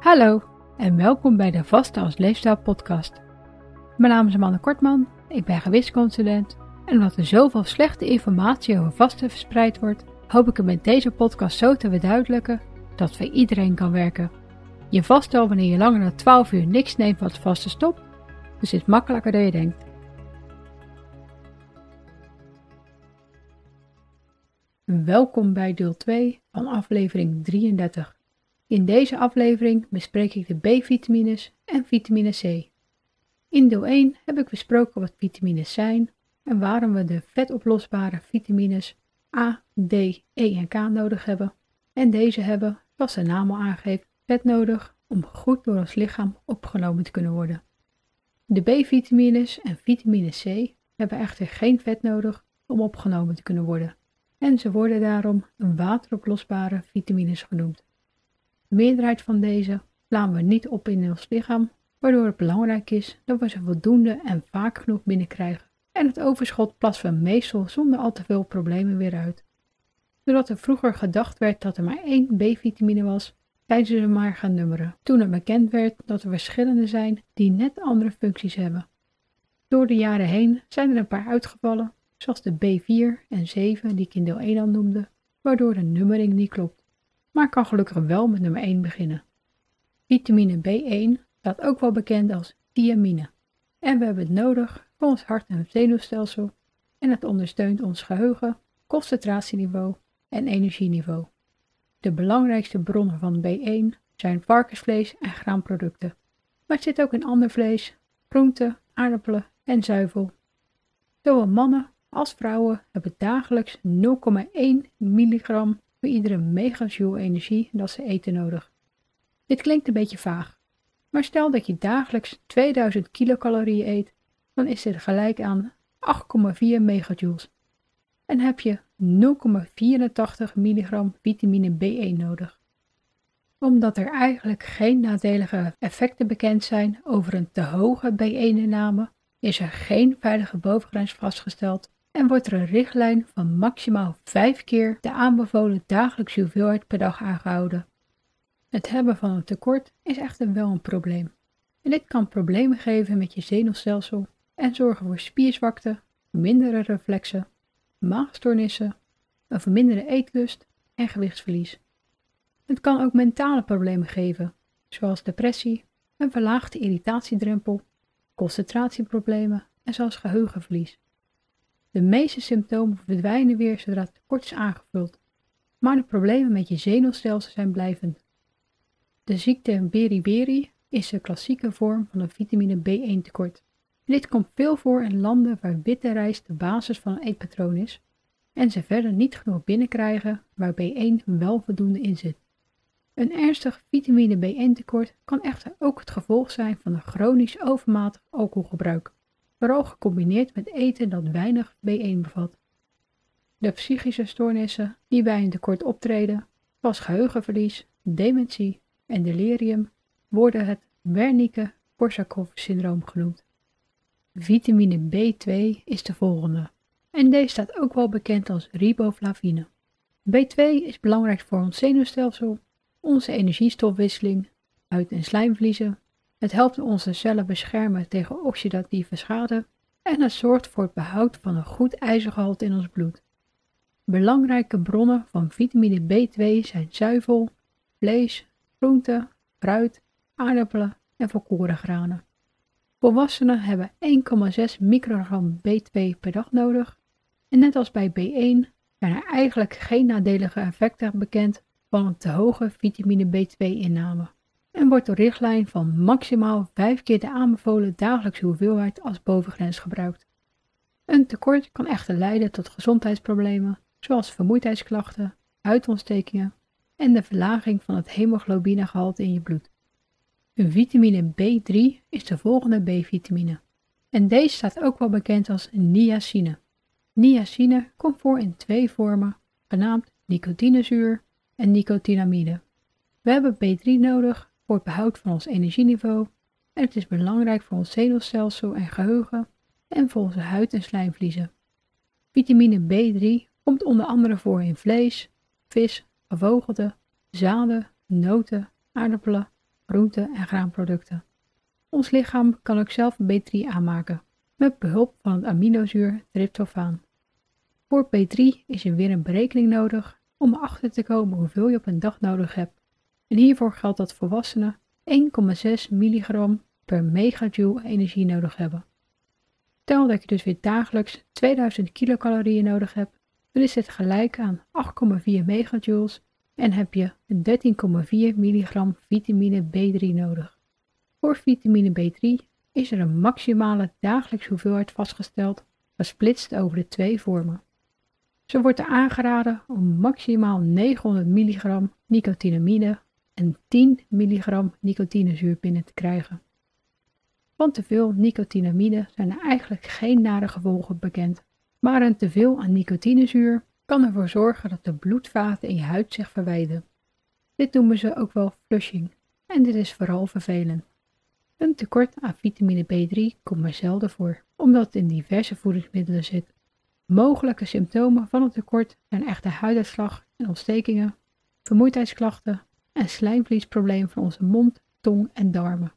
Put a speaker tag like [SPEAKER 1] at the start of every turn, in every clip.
[SPEAKER 1] Hallo en welkom bij de Vaste als Leefstijl podcast. Mijn naam is Amanda Kortman, ik ben gewichtsconsulent en omdat er zoveel slechte informatie over vasten verspreid wordt, hoop ik het met deze podcast zo te verduidelijken dat voor iedereen kan werken. Je vaststel wanneer je langer dan 12 uur niks neemt wat vaste stopt, dus is makkelijker dan je denkt. Welkom bij deel 2 van aflevering 33. In deze aflevering bespreek ik de B-vitamines en vitamine C. In deel 1 heb ik besproken wat vitamines zijn en waarom we de vetoplosbare vitamines A, D, E en K nodig hebben. En deze hebben, zoals de naam al aangeeft, vet nodig om goed door ons lichaam opgenomen te kunnen worden. De B-vitamines en vitamine C hebben echter geen vet nodig om opgenomen te kunnen worden en ze worden daarom een wateroplosbare vitamines genoemd. De meerderheid van deze slaan we niet op in ons lichaam, waardoor het belangrijk is dat we ze voldoende en vaak genoeg binnenkrijgen. En het overschot plassen we meestal zonder al te veel problemen weer uit. Doordat er vroeger gedacht werd dat er maar één B-vitamine was, zijn ze maar gaan nummeren. Toen het bekend werd dat er verschillende zijn die net andere functies hebben. Door de jaren heen zijn er een paar uitgevallen, zoals de B4 en 7 die ik in deel 1 al noemde, waardoor de nummering niet klopt, maar kan gelukkig wel met nummer 1 beginnen. Vitamine B1 staat ook wel bekend als thiamine en we hebben het nodig voor ons hart- en zenuwstelsel en het ondersteunt ons geheugen, concentratieniveau en energieniveau. De belangrijkste bronnen van B1 zijn varkensvlees en graanproducten, maar het zit ook in ander vlees, groenten, aardappelen en zuivel. Zowel mannen als vrouwen hebben dagelijks 0,1 milligram voor iedere megajoule energie dat ze eten nodig. Dit klinkt een beetje vaag, maar stel dat je dagelijks 2000 kilocalorieën eet, dan is dit gelijk aan 8,4 megajoules. En heb je 0,84 milligram vitamine B1 nodig. Omdat er eigenlijk geen nadelige effecten bekend zijn over een te hoge B1-inname, is er geen veilige bovengrens vastgesteld en wordt er een richtlijn van maximaal 5 keer de aanbevolen dagelijkse hoeveelheid per dag aangehouden. Het hebben van een tekort is echter wel een probleem. En dit kan problemen geven met je zenuwstelsel en zorgen voor spierzwakte, mindere reflexen, maagstoornissen, een verminderde eetlust en gewichtsverlies. Het kan ook mentale problemen geven, zoals depressie, een verlaagde irritatiedrempel, concentratieproblemen en zelfs geheugenverlies. De meeste symptomen verdwijnen weer zodra het tekort is aangevuld, maar de problemen met je zenuwstelsel zijn blijvend. De ziekte beriberi is de klassieke vorm van een vitamine B1 tekort. Dit komt veel voor in landen waar witte rijst de basis van een eetpatroon is en ze verder niet genoeg binnenkrijgen waar B1 wel voldoende in zit. Een ernstig vitamine B1 tekort kan echter ook het gevolg zijn van een chronisch overmatig alcoholgebruik vooral gecombineerd met eten dat weinig B1 bevat. De psychische stoornissen die bij een tekort optreden, zoals geheugenverlies, dementie en delirium, worden het Wernicke-Korsakoff-syndroom genoemd. Vitamine B2 is de volgende, en deze staat ook wel bekend als riboflavine. B2 is belangrijk voor ons zenuwstelsel, onze energiestofwisseling, huid- en slijmvliezen, het helpt onze cellen beschermen tegen oxidatieve schade en het zorgt voor het behoud van een goed ijzergehalte in ons bloed. Belangrijke bronnen van vitamine B2 zijn zuivel, vlees, groenten, fruit, aardappelen en volkorengranen. Volwassenen hebben 1,6 microgram B2 per dag nodig en net als bij B1 zijn er eigenlijk geen nadelige effecten bekend van een te hoge vitamine B2-inname en wordt de richtlijn van maximaal 5 keer de aanbevolen dagelijkse hoeveelheid als bovengrens gebruikt. Een tekort kan echter leiden tot gezondheidsproblemen zoals vermoeidheidsklachten, huidontstekingen en de verlaging van het hemoglobinegehalte in je bloed. Een vitamine B3 is de volgende B-vitamine en deze staat ook wel bekend als niacine. Niacine komt voor in twee vormen, genaamd nicotinezuur en nicotinamide. We hebben B3 nodig voor het behoud van ons energieniveau en het is belangrijk voor ons zenuwstelsel en geheugen en voor onze huid- en slijmvliezen. Vitamine B3 komt onder andere voor in vlees, vis, gevogelte, zaden, noten, aardappelen, groente- en graanproducten. Ons lichaam kan ook zelf B3 aanmaken, met behulp van het aminozuur tryptofaan. Voor B3 is er weer een berekening nodig om erachter te komen hoeveel je op een dag nodig hebt. En hiervoor geldt dat volwassenen 1,6 milligram per megajoule energie nodig hebben. Stel dat je dus weer dagelijks 2000 kilocalorieën nodig hebt, dan is dit gelijk aan 8,4 megajoules en heb je 13,4 milligram vitamine B3 nodig. Voor vitamine B3 is er een maximale dagelijkse hoeveelheid vastgesteld, gesplitst over de twee vormen. Zo wordt er aangeraden om maximaal 900 milligram nicotinamide en 10 milligram nicotinezuur binnen te krijgen. Van te veel nicotinamide zijn er eigenlijk geen nare gevolgen bekend, maar een teveel aan nicotinezuur kan ervoor zorgen dat de bloedvaten in je huid zich verwijden. Dit noemen ze ook wel flushing en dit is vooral vervelend. Een tekort aan vitamine B3 komt maar zelden voor, omdat het in diverse voedingsmiddelen zit. Mogelijke symptomen van het tekort zijn echte huiduitslag en ontstekingen, vermoeidheidsklachten en slijmvliesproblemen van onze mond, tong en darmen.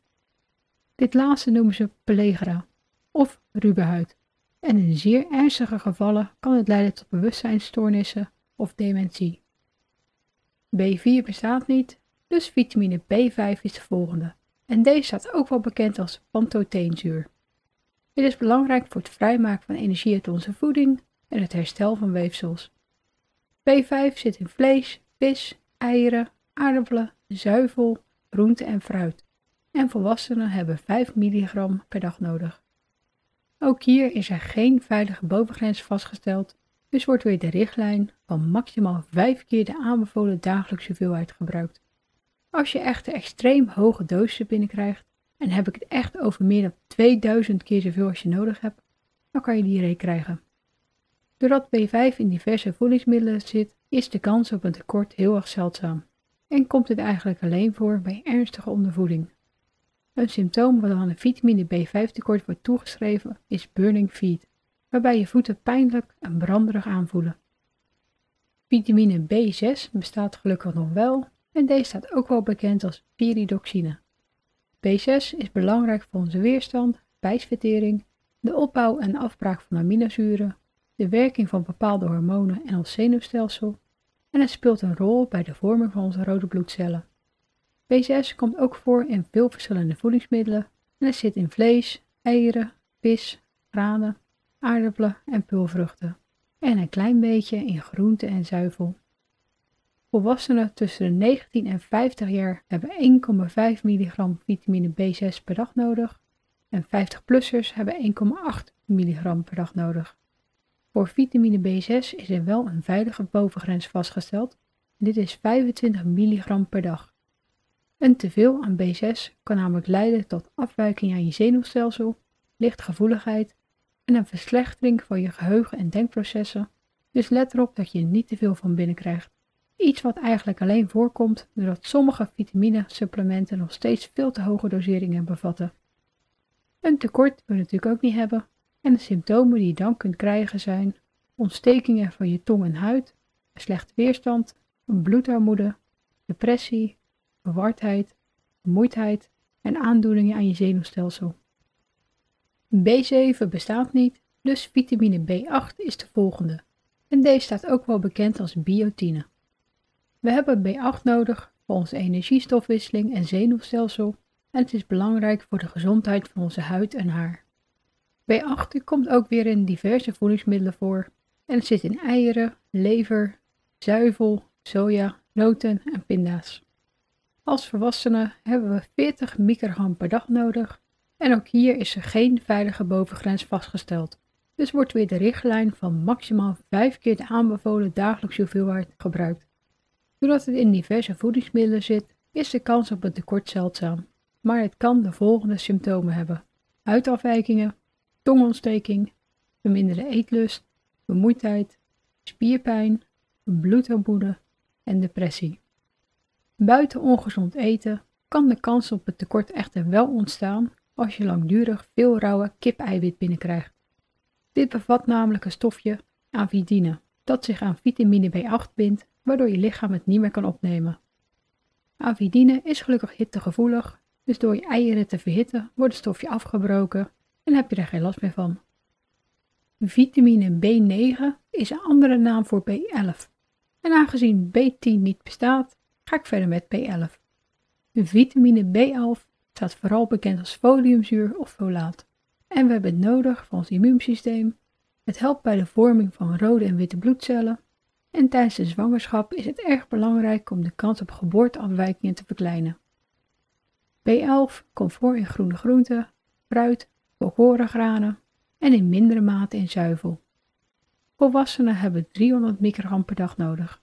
[SPEAKER 1] Dit laatste noemen ze pelegra of rubehuid en in zeer ernstige gevallen kan het leiden tot bewustzijnsstoornissen of dementie. B4 bestaat niet, dus vitamine B5 is de volgende en deze staat ook wel bekend als pantoteenzuur. Dit is belangrijk voor het vrijmaken van energie uit onze voeding en het herstel van weefsels. B5 zit in vlees, vis, eieren, aardappelen, zuivel, groente en fruit. En volwassenen hebben 5 milligram per dag nodig. Ook hier is er geen veilige bovengrens vastgesteld, dus wordt weer de richtlijn van maximaal 5 keer de aanbevolen dagelijkse hoeveelheid gebruikt. Als je echter extreem hoge dosissen binnenkrijgt, en heb ik het echt over meer dan 2000 keer zoveel als je nodig hebt, dan kan je diarree krijgen. Doordat B5 in diverse voedingsmiddelen zit, is de kans op een tekort heel erg zeldzaam en komt het eigenlijk alleen voor bij ernstige ondervoeding. Een symptoom waaraan een vitamine B5 tekort wordt toegeschreven is burning feet, waarbij je voeten pijnlijk en branderig aanvoelen. Vitamine B6 bestaat gelukkig nog wel en deze staat ook wel bekend als pyridoxine. B6 is belangrijk voor onze weerstand, spijsvertering, de opbouw en afbraak van aminozuren, de werking van bepaalde hormonen en ons zenuwstelsel en het speelt een rol bij de vorming van onze rode bloedcellen. B6 komt ook voor in veel verschillende voedingsmiddelen en het zit in vlees, eieren, vis, granen, aardappelen en pulvruchten en een klein beetje in groente en zuivel. Volwassenen tussen de 19 en 50 jaar hebben 1,5 milligram vitamine B6 per dag nodig en 50-plussers hebben 1,8 milligram per dag nodig. Voor vitamine B6 is er wel een veilige bovengrens vastgesteld dit is 25 milligram per dag. Een teveel aan B6 kan namelijk leiden tot afwijking aan je zenuwstelsel, lichtgevoeligheid en een verslechtering van je geheugen en denkprocessen, dus let erop dat je niet te veel van binnenkrijgt. Iets wat eigenlijk alleen voorkomt doordat sommige vitamine-supplementen nog steeds veel te hoge doseringen bevatten. Een tekort wil je natuurlijk ook niet hebben en de symptomen die je dan kunt krijgen zijn ontstekingen van je tong en huid, slechte weerstand, bloedarmoede, depressie, verwardheid, vermoeidheid en aandoeningen aan je zenuwstelsel. B7 bestaat niet, dus vitamine B8 is de volgende. En deze staat ook wel bekend als biotine. We hebben B8 nodig voor onze energiestofwisseling en zenuwstelsel en het is belangrijk voor de gezondheid van onze huid en haar. B8 komt ook weer in diverse voedingsmiddelen voor en het zit in eieren, lever, zuivel, soja, noten en pinda's. Als volwassenen hebben we 40 microgram per dag nodig en ook hier is er geen veilige bovengrens vastgesteld. Dus wordt weer de richtlijn van maximaal 5 keer de aanbevolen dagelijkse hoeveelheid gebruikt. Doordat het in diverse voedingsmiddelen zit, is de kans op een tekort zeldzaam, maar het kan de volgende symptomen hebben: huidafwijkingen, tongontsteking, verminderde eetlust, vermoeidheid, spierpijn, bloedarmoede en depressie. Buiten ongezond eten kan de kans op het tekort echter wel ontstaan als je langdurig veel rauwe kipeiwit binnenkrijgt. Dit bevat namelijk een stofje avidine dat zich aan vitamine B8 bindt, waardoor je lichaam het niet meer kan opnemen. Avidine is gelukkig hittegevoelig, dus door je eieren te verhitten wordt het stofje afgebroken en heb je er geen last meer van. Vitamine B9 is een andere naam voor B11. En aangezien B10 niet bestaat, ga ik verder met B11. Vitamine B11 staat vooral bekend als foliumzuur of folaat. En we hebben het nodig voor ons immuunsysteem. Het helpt bij de vorming van rode en witte bloedcellen. En tijdens de zwangerschap is het erg belangrijk om de kans op geboorteafwijkingen te verkleinen. B11 komt voor in groene groenten, fruit, volkorengranen en in mindere mate in zuivel. Volwassenen hebben 300 microgram per dag nodig.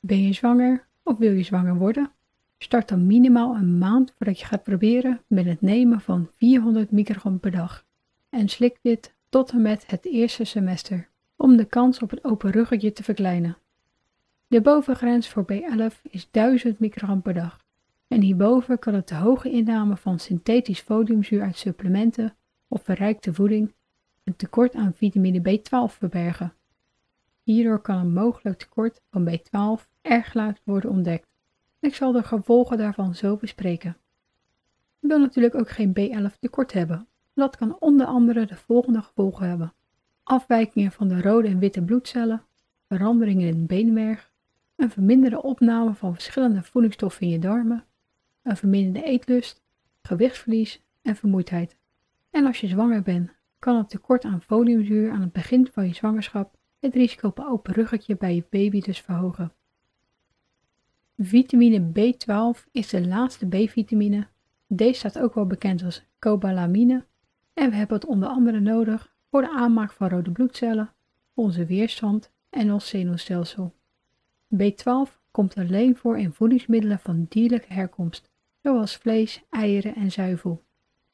[SPEAKER 1] Ben je zwanger of wil je zwanger worden? Start dan minimaal een maand voordat je gaat proberen met het nemen van 400 microgram per dag en slik dit tot en met het eerste semester om de kans op een open ruggetje te verkleinen. De bovengrens voor B11 is 1000 microgram per dag en hierboven kan het de hoge inname van synthetisch foliumzuur uit supplementen of verrijkte voeding een tekort aan vitamine B12 verbergen. Hierdoor kan een mogelijk tekort van B12 erg laat worden ontdekt. Ik zal de gevolgen daarvan zo bespreken. Je wil natuurlijk ook geen B11 tekort hebben. Dat kan onder andere de volgende gevolgen hebben. Afwijkingen van de rode en witte bloedcellen, veranderingen in het beenmerg, een verminderde opname van verschillende voedingsstoffen in je darmen, een verminderde eetlust, gewichtsverlies en vermoeidheid. En als je zwanger bent, kan het tekort aan foliumzuur aan het begin van je zwangerschap het risico op een open ruggetje bij je baby dus verhogen. Vitamine B12 is de laatste B-vitamine. Deze staat ook wel bekend als cobalamine en we hebben het onder andere nodig voor de aanmaak van rode bloedcellen, onze weerstand en ons zenuwstelsel. B12 komt alleen voor in voedingsmiddelen van dierlijke herkomst, zoals vlees, eieren en zuivel,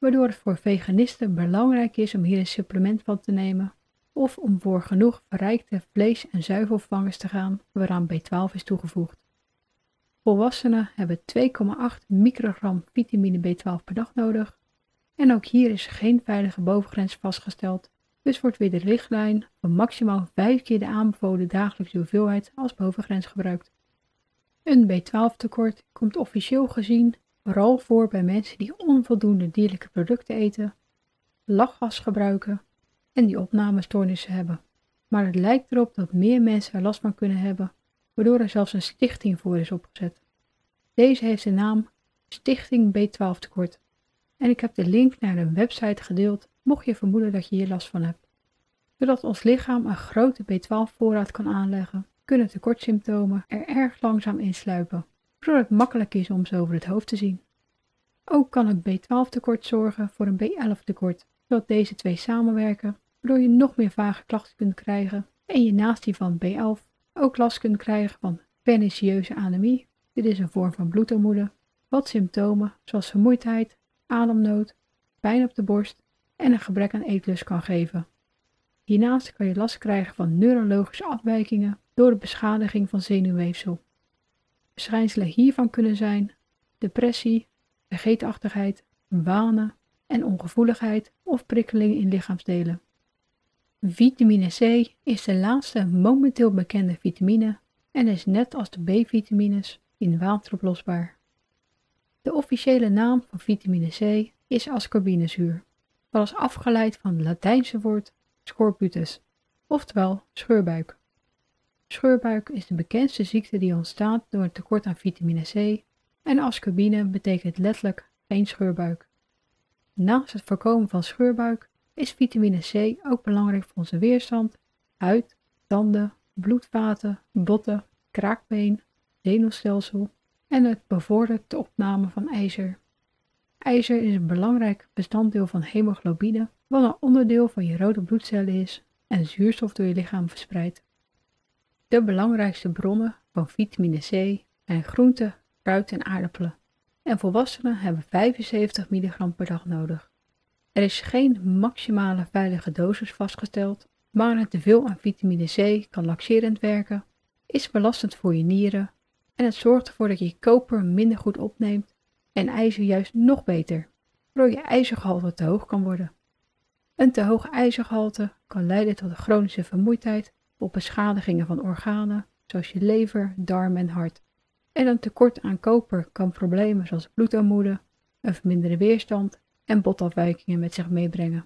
[SPEAKER 1] waardoor het voor veganisten belangrijk is om hier een supplement van te nemen of om voor genoeg verrijkte vlees- en zuivelvangers te gaan waaraan B12 is toegevoegd. Volwassenen hebben 2,8 microgram vitamine B12 per dag nodig en ook hier is geen veilige bovengrens vastgesteld, dus wordt weer de richtlijn van maximaal 5 keer de aanbevolen dagelijkse hoeveelheid als bovengrens gebruikt. Een B12 tekort komt officieel gezien vooral voor bij mensen die onvoldoende dierlijke producten eten, lachgas gebruiken en die opnamestoornissen hebben. Maar het lijkt erop dat meer mensen er last van kunnen hebben, waardoor er zelfs een stichting voor is opgezet. Deze heeft de naam Stichting B12 tekort en ik heb de link naar een website gedeeld mocht je vermoeden dat je hier last van hebt. Zodat ons lichaam een grote B12 voorraad kan aanleggen, kunnen tekortsymptomen er erg langzaam insluipen, zodat het makkelijk is om ze over het hoofd te zien. Ook kan een B12 tekort zorgen voor een B11 tekort, zodat deze twee samenwerken, waardoor je nog meer vage klachten kunt krijgen en je naast die van B11 ook last kunt krijgen van pernicieuze anemie. Dit is een vorm van bloedarmoede, wat symptomen zoals vermoeidheid, ademnood, pijn op de borst en een gebrek aan eetlust kan geven. Hiernaast kan je last krijgen van neurologische afwijkingen door de beschadiging van zenuwweefsel. Verschijnselen hiervan kunnen zijn depressie, vergeetachtigheid, wanen en ongevoeligheid of prikkelingen in lichaamsdelen. Vitamine C is de laatste momenteel bekende vitamine en is net als de B-vitamines in water oplosbaar. De officiële naam van vitamine C is ascorbinezuur, wat is afgeleid van het Latijnse woord scorbutus, oftewel scheurbuik. Scheurbuik is de bekendste ziekte die ontstaat door een tekort aan vitamine C en ascorbine betekent letterlijk geen scheurbuik. Naast het voorkomen van scheurbuik is vitamine C ook belangrijk voor onze weerstand, huid, tanden, bloedvaten, botten, kraakbeen, zenuwstelsel en het bevordert de opname van ijzer. IJzer is een belangrijk bestanddeel van hemoglobine, wat een onderdeel van je rode bloedcellen is en zuurstof door je lichaam verspreidt. De belangrijkste bronnen van vitamine C zijn groenten, fruit en aardappelen. En volwassenen hebben 75 mg per dag nodig. Er is geen maximale veilige dosis vastgesteld, maar een teveel aan vitamine C kan laxerend werken, is belastend voor je nieren en het zorgt ervoor dat je koper minder goed opneemt en ijzer juist nog beter, waardoor je ijzergehalte te hoog kan worden. Een te hoge ijzergehalte kan leiden tot chronische vermoeidheid of beschadigingen van organen zoals je lever, darm en hart. En een tekort aan koper kan problemen zoals bloedarmoede, een verminderde weerstand en botafwijkingen met zich meebrengen.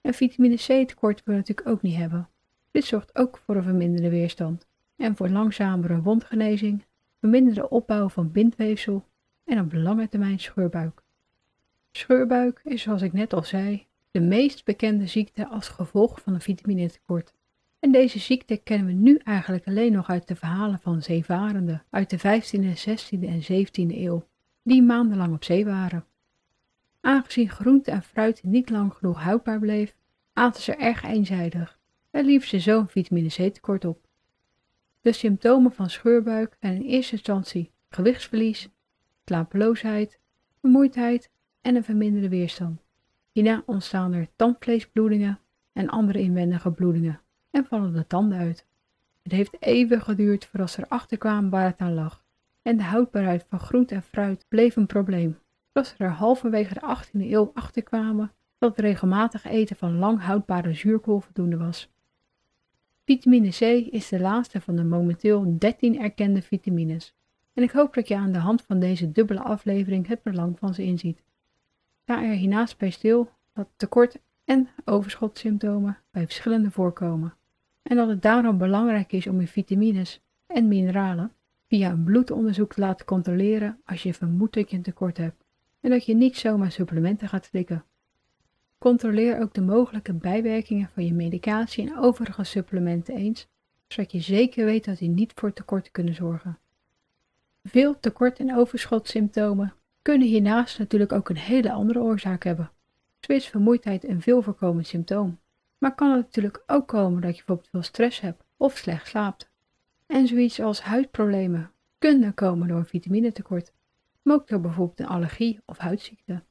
[SPEAKER 1] Een vitamine C tekort wil je natuurlijk ook niet hebben. Dit zorgt ook voor een verminderde weerstand en voor langzamere wondgenezing, verminderde opbouw van bindweefsel en op lange termijn scheurbuik. Scheurbuik is zoals ik net al zei de meest bekende ziekte als gevolg van een vitaminetekort. En deze ziekte kennen we nu eigenlijk alleen nog uit de verhalen van zeevarenden uit de 15e, 16e en 17e eeuw, die maandenlang op zee waren. Aangezien groente en fruit niet lang genoeg houdbaar bleef, aten ze erg eenzijdig en liepen ze zo vitamine C tekort op. De symptomen van scheurbuik zijn in eerste instantie gewichtsverlies, slapeloosheid, vermoeidheid en een verminderde weerstand. Hierna ontstaan er tandvleesbloedingen en andere inwendige bloedingen en vallen de tanden uit. Het heeft even geduurd voordat ze erachter kwamen waar het aan lag. En de houdbaarheid van groente en fruit bleef een probleem. Zodat ze er halverwege de 18e eeuw achter kwamen dat regelmatig eten van lang houdbare zuurkool voldoende was. Vitamine C is de laatste van de momenteel 13 erkende vitamines. En ik hoop dat je aan de hand van deze dubbele aflevering het belang van ze inziet. Sta er hiernaast bij stil dat tekort en overschotsymptomen bij verschillende voorkomen. En dat het daarom belangrijk is om je vitamines en mineralen via een bloedonderzoek te laten controleren als je vermoedt dat je een tekort hebt. En dat je niet zomaar supplementen gaat slikken. Controleer ook de mogelijke bijwerkingen van je medicatie en overige supplementen eens, zodat je zeker weet dat die niet voor tekort kunnen zorgen. Veel tekort- en overschotsymptomen kunnen hiernaast natuurlijk ook een hele andere oorzaak hebben. Zo is vermoeidheid een veel voorkomend symptoom. Maar kan het natuurlijk ook komen dat je bijvoorbeeld veel stress hebt of slecht slaapt. En zoiets als huidproblemen kunnen komen door een vitaminetekort, maar ook door bijvoorbeeld een allergie of huidziekte.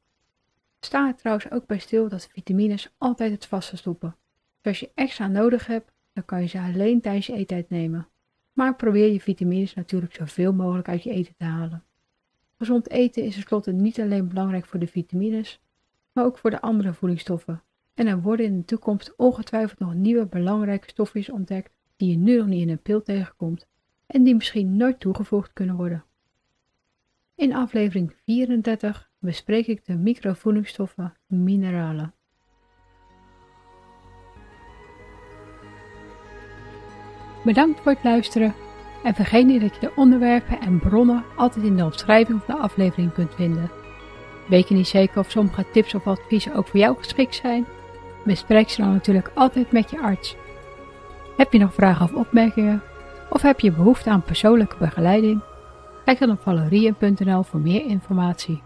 [SPEAKER 1] Sta er trouwens ook bij stil dat vitamines altijd het vaste stoppen. Dus als je extra nodig hebt, dan kan je ze alleen tijdens je eettijd nemen. Maar probeer je vitamines natuurlijk zoveel mogelijk uit je eten te halen. Gezond eten is tenslotte niet alleen belangrijk voor de vitamines, maar ook voor de andere voedingsstoffen. En er worden in de toekomst ongetwijfeld nog nieuwe belangrijke stofjes ontdekt die je nu nog niet in een pil tegenkomt en die misschien nooit toegevoegd kunnen worden. In aflevering 34 bespreek ik de microvoedingsstoffen mineralen. Bedankt voor het luisteren en vergeet niet dat je de onderwerpen en bronnen altijd in de omschrijving van de aflevering kunt vinden. Weet je niet zeker of sommige tips of adviezen ook voor jou geschikt zijn? Bespreek ze dan natuurlijk altijd met je arts. Heb je nog vragen of opmerkingen? Of heb je behoefte aan persoonlijke begeleiding? Kijk dan op valerien.nl voor meer informatie.